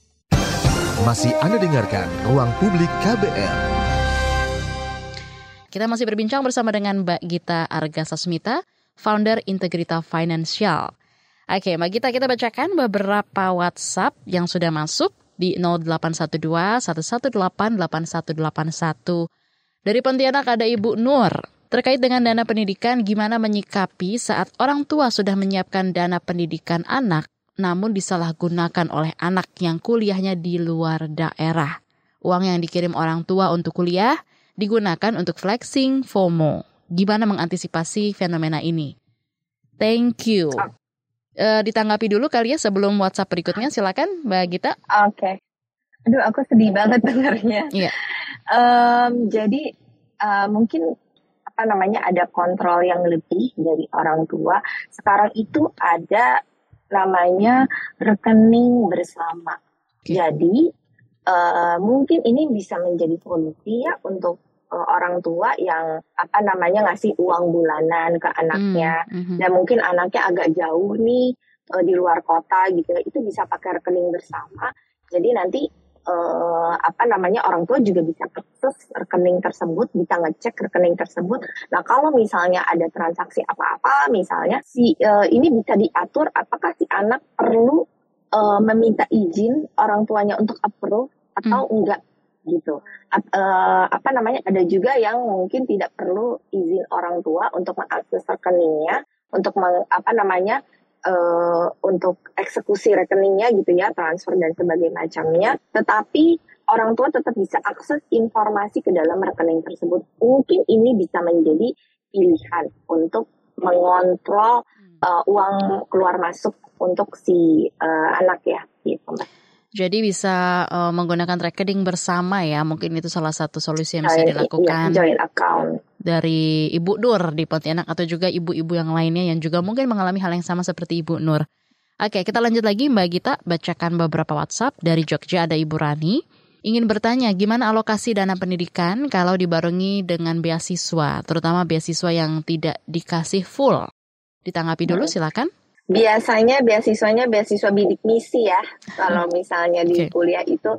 Masih Anda dengarkan Ruang Publik KBR. Kita masih berbincang bersama dengan Mbak Gita Arga Sasmita, founder Integrita Financial. Oke, Mbak Gita kita bacakan beberapa WhatsApp yang sudah masuk di 0812 118 8181. Dari Pontianak ada Ibu Nur. Terkait dengan dana pendidikan, gimana menyikapi saat orang tua sudah menyiapkan dana pendidikan anak, namun disalahgunakan oleh anak yang kuliahnya di luar daerah. Uang yang dikirim orang tua untuk kuliah digunakan untuk flexing FOMO. Gimana mengantisipasi fenomena ini? Thank you. Uh, ditanggapi dulu kali ya sebelum WhatsApp berikutnya. Silakan Mbak Gita. Oke. Okay. Aduh, aku sedih banget dengarnya. Iya. Yeah. Um, jadi uh, mungkin apa namanya ada kontrol yang lebih dari orang tua. Sekarang itu ada namanya rekening bersama. Okay. Jadi uh, mungkin ini bisa menjadi solusi ya untuk uh, orang tua yang apa namanya ngasih uang bulanan ke anaknya mm -hmm. dan mungkin anaknya agak jauh nih uh, di luar kota gitu ya, itu bisa pakai rekening bersama. Jadi nanti uh, apa namanya orang tua juga bisa akses rekening tersebut, bisa ngecek rekening tersebut. Nah kalau misalnya ada transaksi apa-apa, misalnya si uh, ini bisa diatur apakah si anak perlu uh, meminta izin orang tuanya untuk approve atau hmm. enggak gitu. At, uh, apa namanya ada juga yang mungkin tidak perlu izin orang tua untuk mengakses rekeningnya, untuk meng, apa namanya uh, untuk eksekusi rekeningnya gitu ya, transfer dan sebagainya macamnya. Tetapi orang tua tetap bisa akses informasi ke dalam rekening tersebut. Mungkin ini bisa menjadi pilihan untuk mengontrol uh, uang keluar masuk untuk si uh, anak ya, gitu Jadi bisa uh, menggunakan rekening bersama ya, mungkin itu salah satu solusi yang bisa iya, dilakukan. Ya, joint account dari Ibu Nur di Pontianak atau juga ibu-ibu yang lainnya yang juga mungkin mengalami hal yang sama seperti Ibu Nur. Oke, kita lanjut lagi Mbak Gita, bacakan beberapa WhatsApp dari Jogja ada Ibu Rani. Ingin bertanya, gimana alokasi dana pendidikan kalau dibarengi dengan beasiswa, terutama beasiswa yang tidak dikasih full? Ditanggapi dulu silakan. Biasanya beasiswanya beasiswa bidik misi ya. Kalau misalnya di okay. kuliah itu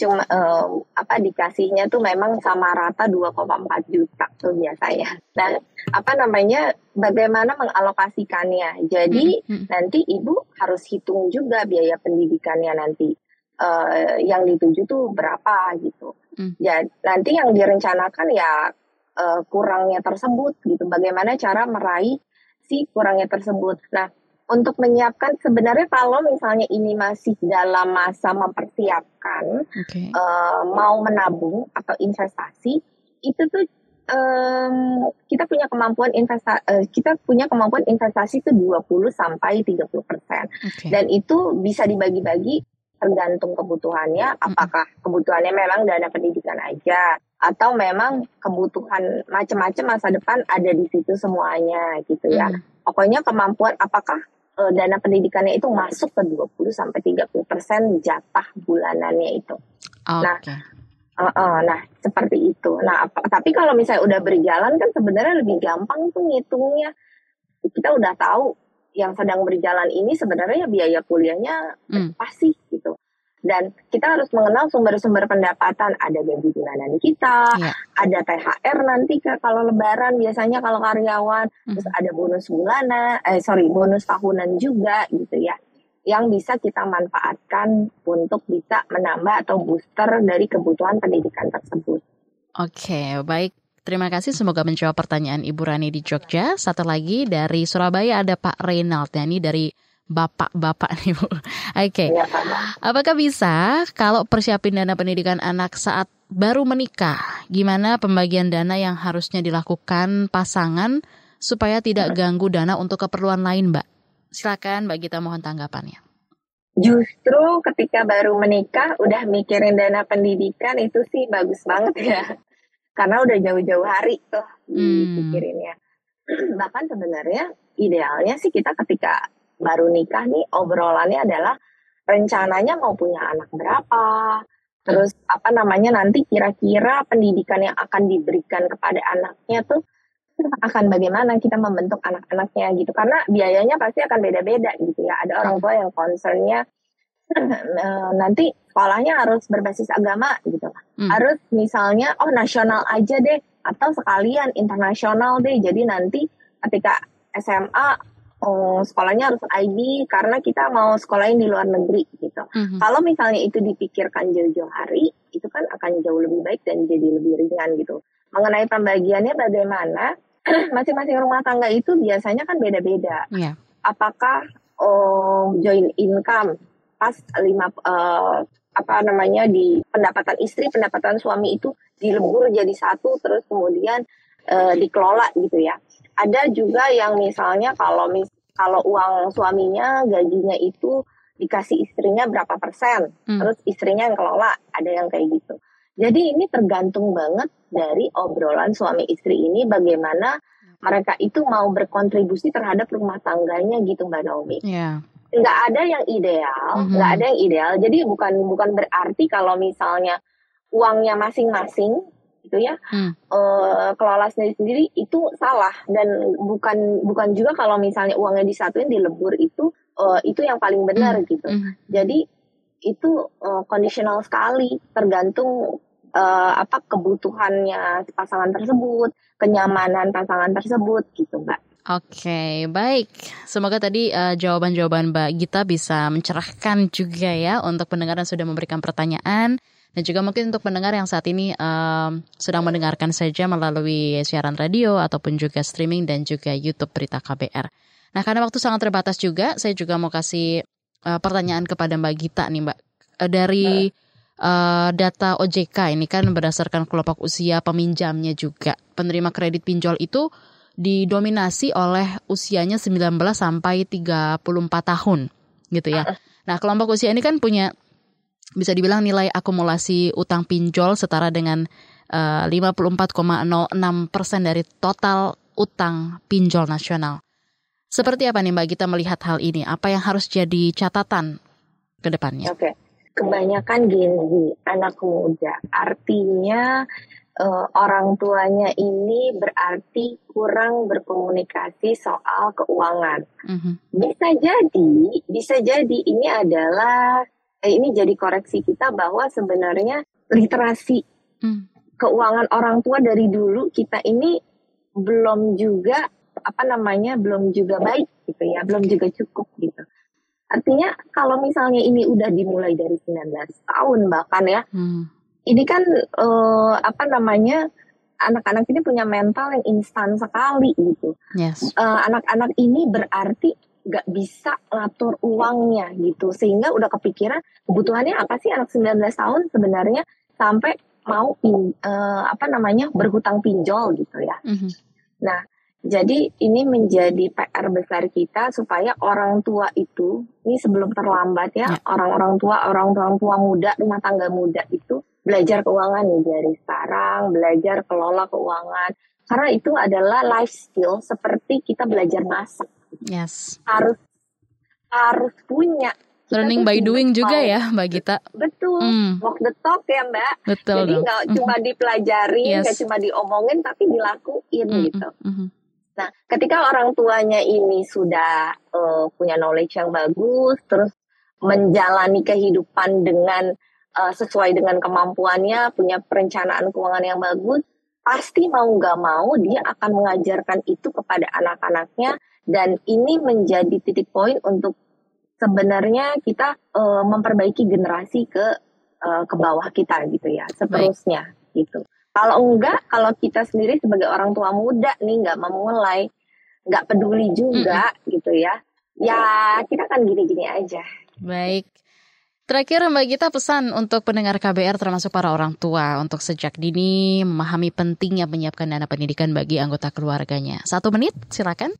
cuma um, apa dikasihnya tuh memang sama rata 2,4 juta tuh biasanya. Dan apa namanya bagaimana mengalokasikannya. Jadi hmm, hmm. nanti ibu harus hitung juga biaya pendidikannya nanti uh, yang dituju tuh berapa gitu. Hmm. Ya nanti yang direncanakan ya uh, kurangnya tersebut gitu. Bagaimana cara meraih si kurangnya tersebut. Nah untuk menyiapkan sebenarnya kalau misalnya ini masih dalam masa mempersiapkan okay. uh, mau menabung atau investasi itu tuh um, kita punya kemampuan investasi uh, kita punya kemampuan investasi itu 20 sampai 30 persen okay. dan itu bisa dibagi-bagi tergantung kebutuhannya apakah kebutuhannya memang dana pendidikan aja atau memang kebutuhan macam-macam masa depan ada di situ semuanya gitu ya. Mm. Pokoknya kemampuan apakah uh, dana pendidikannya itu masuk ke 20 sampai 30 persen jatah bulanannya itu. Okay. Nah, uh, uh, nah seperti itu. Nah, apa, tapi kalau misalnya udah berjalan kan sebenarnya lebih gampang tuh ngitungnya. Kita udah tahu yang sedang berjalan ini sebenarnya biaya kuliahnya hmm. pasti gitu dan kita harus mengenal sumber-sumber pendapatan ada gaji bulanan kita yeah. ada THR nanti ke kalau lebaran biasanya kalau karyawan mm. terus ada bonus bulanan eh sorry bonus tahunan juga gitu ya yang bisa kita manfaatkan untuk bisa menambah atau booster dari kebutuhan pendidikan tersebut. Oke, okay, baik. Terima kasih semoga menjawab pertanyaan Ibu Rani di Jogja. Satu lagi dari Surabaya ada Pak Reynald, ya, ini dari bapak-bapak nih Bu. Oke. Okay. Ya, Apakah bisa kalau persiapin dana pendidikan anak saat baru menikah, gimana pembagian dana yang harusnya dilakukan pasangan supaya tidak ganggu dana untuk keperluan lain, Mbak? Silakan Mbak Gita mohon tanggapannya. Justru ketika baru menikah udah mikirin dana pendidikan itu sih bagus banget ya. Karena udah jauh-jauh hari tuh hmm. dipikirinnya. Bahkan sebenarnya idealnya sih kita ketika baru nikah nih obrolannya adalah rencananya mau punya anak berapa, terus apa namanya nanti kira-kira pendidikan yang akan diberikan kepada anaknya tuh akan bagaimana kita membentuk anak-anaknya gitu. Karena biayanya pasti akan beda-beda gitu ya. Ada orang tua yang concernnya eh, nanti sekolahnya harus berbasis agama gitu. Hmm. harus misalnya oh nasional aja deh atau sekalian internasional deh. Jadi nanti ketika SMA oh, sekolahnya harus IB karena kita mau sekolahin di luar negeri gitu. Mm-hmm. Kalau misalnya itu dipikirkan jauh-jauh hari, itu kan akan jauh lebih baik dan jadi lebih ringan gitu. Mengenai pembagiannya bagaimana? Masing-masing rumah tangga itu biasanya kan beda-beda. Yeah. Apakah oh, joint income pas lima uh, apa namanya di pendapatan istri, pendapatan suami itu dilebur jadi satu, terus kemudian uh, dikelola gitu ya ada juga yang misalnya kalau mis kalau uang suaminya gajinya itu dikasih istrinya berapa persen, hmm. terus istrinya yang kelola, ada yang kayak gitu. Jadi ini tergantung banget dari obrolan suami istri ini bagaimana mereka itu mau berkontribusi terhadap rumah tangganya gitu Mbak Naomi. Yeah. Nggak ada yang ideal, mm -hmm. nggak ada yang ideal. Jadi bukan bukan berarti kalau misalnya uangnya masing-masing gitu ya hmm. uh, kelola sendiri sendiri itu salah dan bukan bukan juga kalau misalnya uangnya disatuin dilebur itu uh, itu yang paling benar hmm. gitu. Hmm. Jadi itu uh, kondisional sekali tergantung uh, apa kebutuhannya pasangan tersebut, kenyamanan pasangan tersebut gitu, Mbak. Oke, okay, baik. Semoga tadi uh, jawaban-jawaban Mbak Gita bisa mencerahkan juga ya untuk pendengar yang sudah memberikan pertanyaan dan juga mungkin untuk pendengar yang saat ini um, sedang mendengarkan saja melalui siaran radio ataupun juga streaming dan juga YouTube Berita KBR. Nah, karena waktu sangat terbatas juga, saya juga mau kasih uh, pertanyaan kepada Mbak Gita nih, Mbak. Uh, dari uh, data OJK ini kan berdasarkan kelompok usia peminjamnya juga. Penerima kredit pinjol itu didominasi oleh usianya 19 sampai 34 tahun gitu ya. Nah, kelompok usia ini kan punya bisa dibilang nilai akumulasi utang pinjol setara dengan uh, 54,06 persen dari total utang pinjol nasional. Seperti apa nih Mbak kita melihat hal ini? Apa yang harus jadi catatan ke depannya? Oke. Okay kebanyakan gini anak muda. Artinya uh, orang tuanya ini berarti kurang berkomunikasi soal keuangan. Mm-hmm. Bisa jadi, bisa jadi ini adalah eh, ini jadi koreksi kita bahwa sebenarnya literasi mm. keuangan orang tua dari dulu kita ini belum juga apa namanya belum juga baik gitu ya, belum juga cukup gitu. Artinya kalau misalnya ini udah dimulai dari 19 tahun bahkan ya, hmm. ini kan uh, apa namanya anak-anak ini punya mental yang instan sekali gitu. Yes. Uh, anak-anak ini berarti gak bisa ngatur uangnya gitu, sehingga udah kepikiran kebutuhannya apa sih anak 19 tahun sebenarnya sampai mau uh, apa namanya berhutang pinjol gitu ya. Mm -hmm. Nah jadi ini menjadi PR besar kita supaya orang tua itu ini sebelum terlambat ya, ya. orang-orang tua, orang-orang tua muda, rumah tangga muda itu belajar keuangan nih dari sekarang, belajar kelola keuangan. Karena itu adalah life skill seperti kita belajar masak. Yes. Harus harus punya Learning by doing juga ya, Mbak Gita. Betul, mm. walk the talk ya, Mbak. Betul. Jadi nggak mm. cuma dipelajari, nggak yes. cuma diomongin, tapi dilakuin mm, gitu. Mm, mm. Nah, ketika orang tuanya ini sudah uh, punya knowledge yang bagus, terus menjalani kehidupan dengan uh, sesuai dengan kemampuannya, punya perencanaan keuangan yang bagus, pasti mau nggak mau dia akan mengajarkan itu kepada anak-anaknya dan ini menjadi titik poin untuk sebenarnya kita uh, memperbaiki generasi ke uh, ke bawah kita gitu ya, seterusnya Baik. gitu. Kalau enggak, kalau kita sendiri sebagai orang tua muda nih nggak memulai, nggak peduli juga mm -hmm. gitu ya, ya kita kan gini-gini aja. Baik. Terakhir Mbak Gita pesan untuk pendengar KBR termasuk para orang tua untuk sejak dini memahami pentingnya menyiapkan dana pendidikan bagi anggota keluarganya. Satu menit, silakan.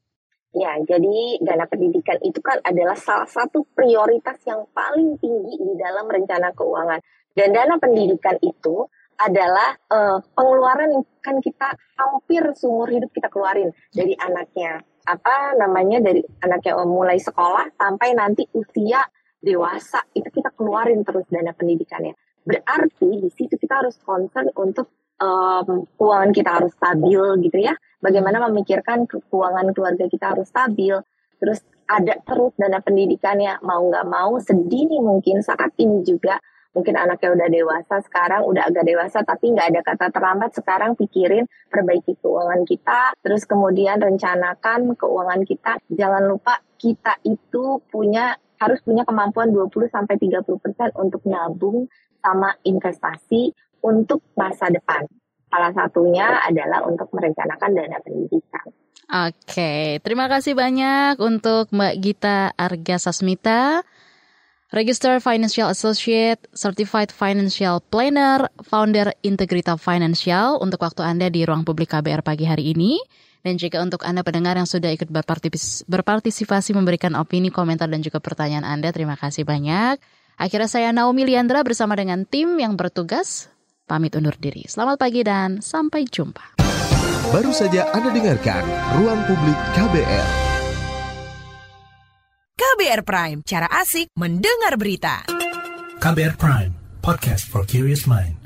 Ya, jadi dana pendidikan itu kan adalah salah satu prioritas yang paling tinggi di dalam rencana keuangan. Dan dana pendidikan itu adalah uh, pengeluaran yang kan kita hampir seumur hidup kita keluarin dari anaknya apa namanya dari anaknya mulai sekolah sampai nanti usia dewasa itu kita keluarin terus dana pendidikannya berarti di situ kita harus concern untuk um, keuangan kita harus stabil gitu ya. Bagaimana memikirkan keuangan keluarga kita harus stabil. Terus ada terus dana pendidikannya mau nggak mau sedini mungkin saat ini juga. Mungkin anaknya udah dewasa sekarang udah agak dewasa tapi nggak ada kata terlambat sekarang pikirin perbaiki keuangan kita terus kemudian rencanakan keuangan kita. Jangan lupa kita itu punya harus punya kemampuan 20 sampai 30% untuk nabung sama investasi untuk masa depan. Salah satunya adalah untuk merencanakan dana pendidikan. Oke, terima kasih banyak untuk Mbak Gita Arga Sasmita Register Financial Associate, Certified Financial Planner, Founder Integrita Financial untuk waktu Anda di ruang publik KBR pagi hari ini. Dan juga untuk Anda pendengar yang sudah ikut berpartisipasi memberikan opini, komentar, dan juga pertanyaan Anda, terima kasih banyak. Akhirnya saya Naomi Liandra bersama dengan tim yang bertugas pamit undur diri. Selamat pagi dan sampai jumpa. Baru saja Anda dengarkan Ruang Publik KBR. KBR Prime, cara asik mendengar berita. KBR Prime, podcast for curious mind.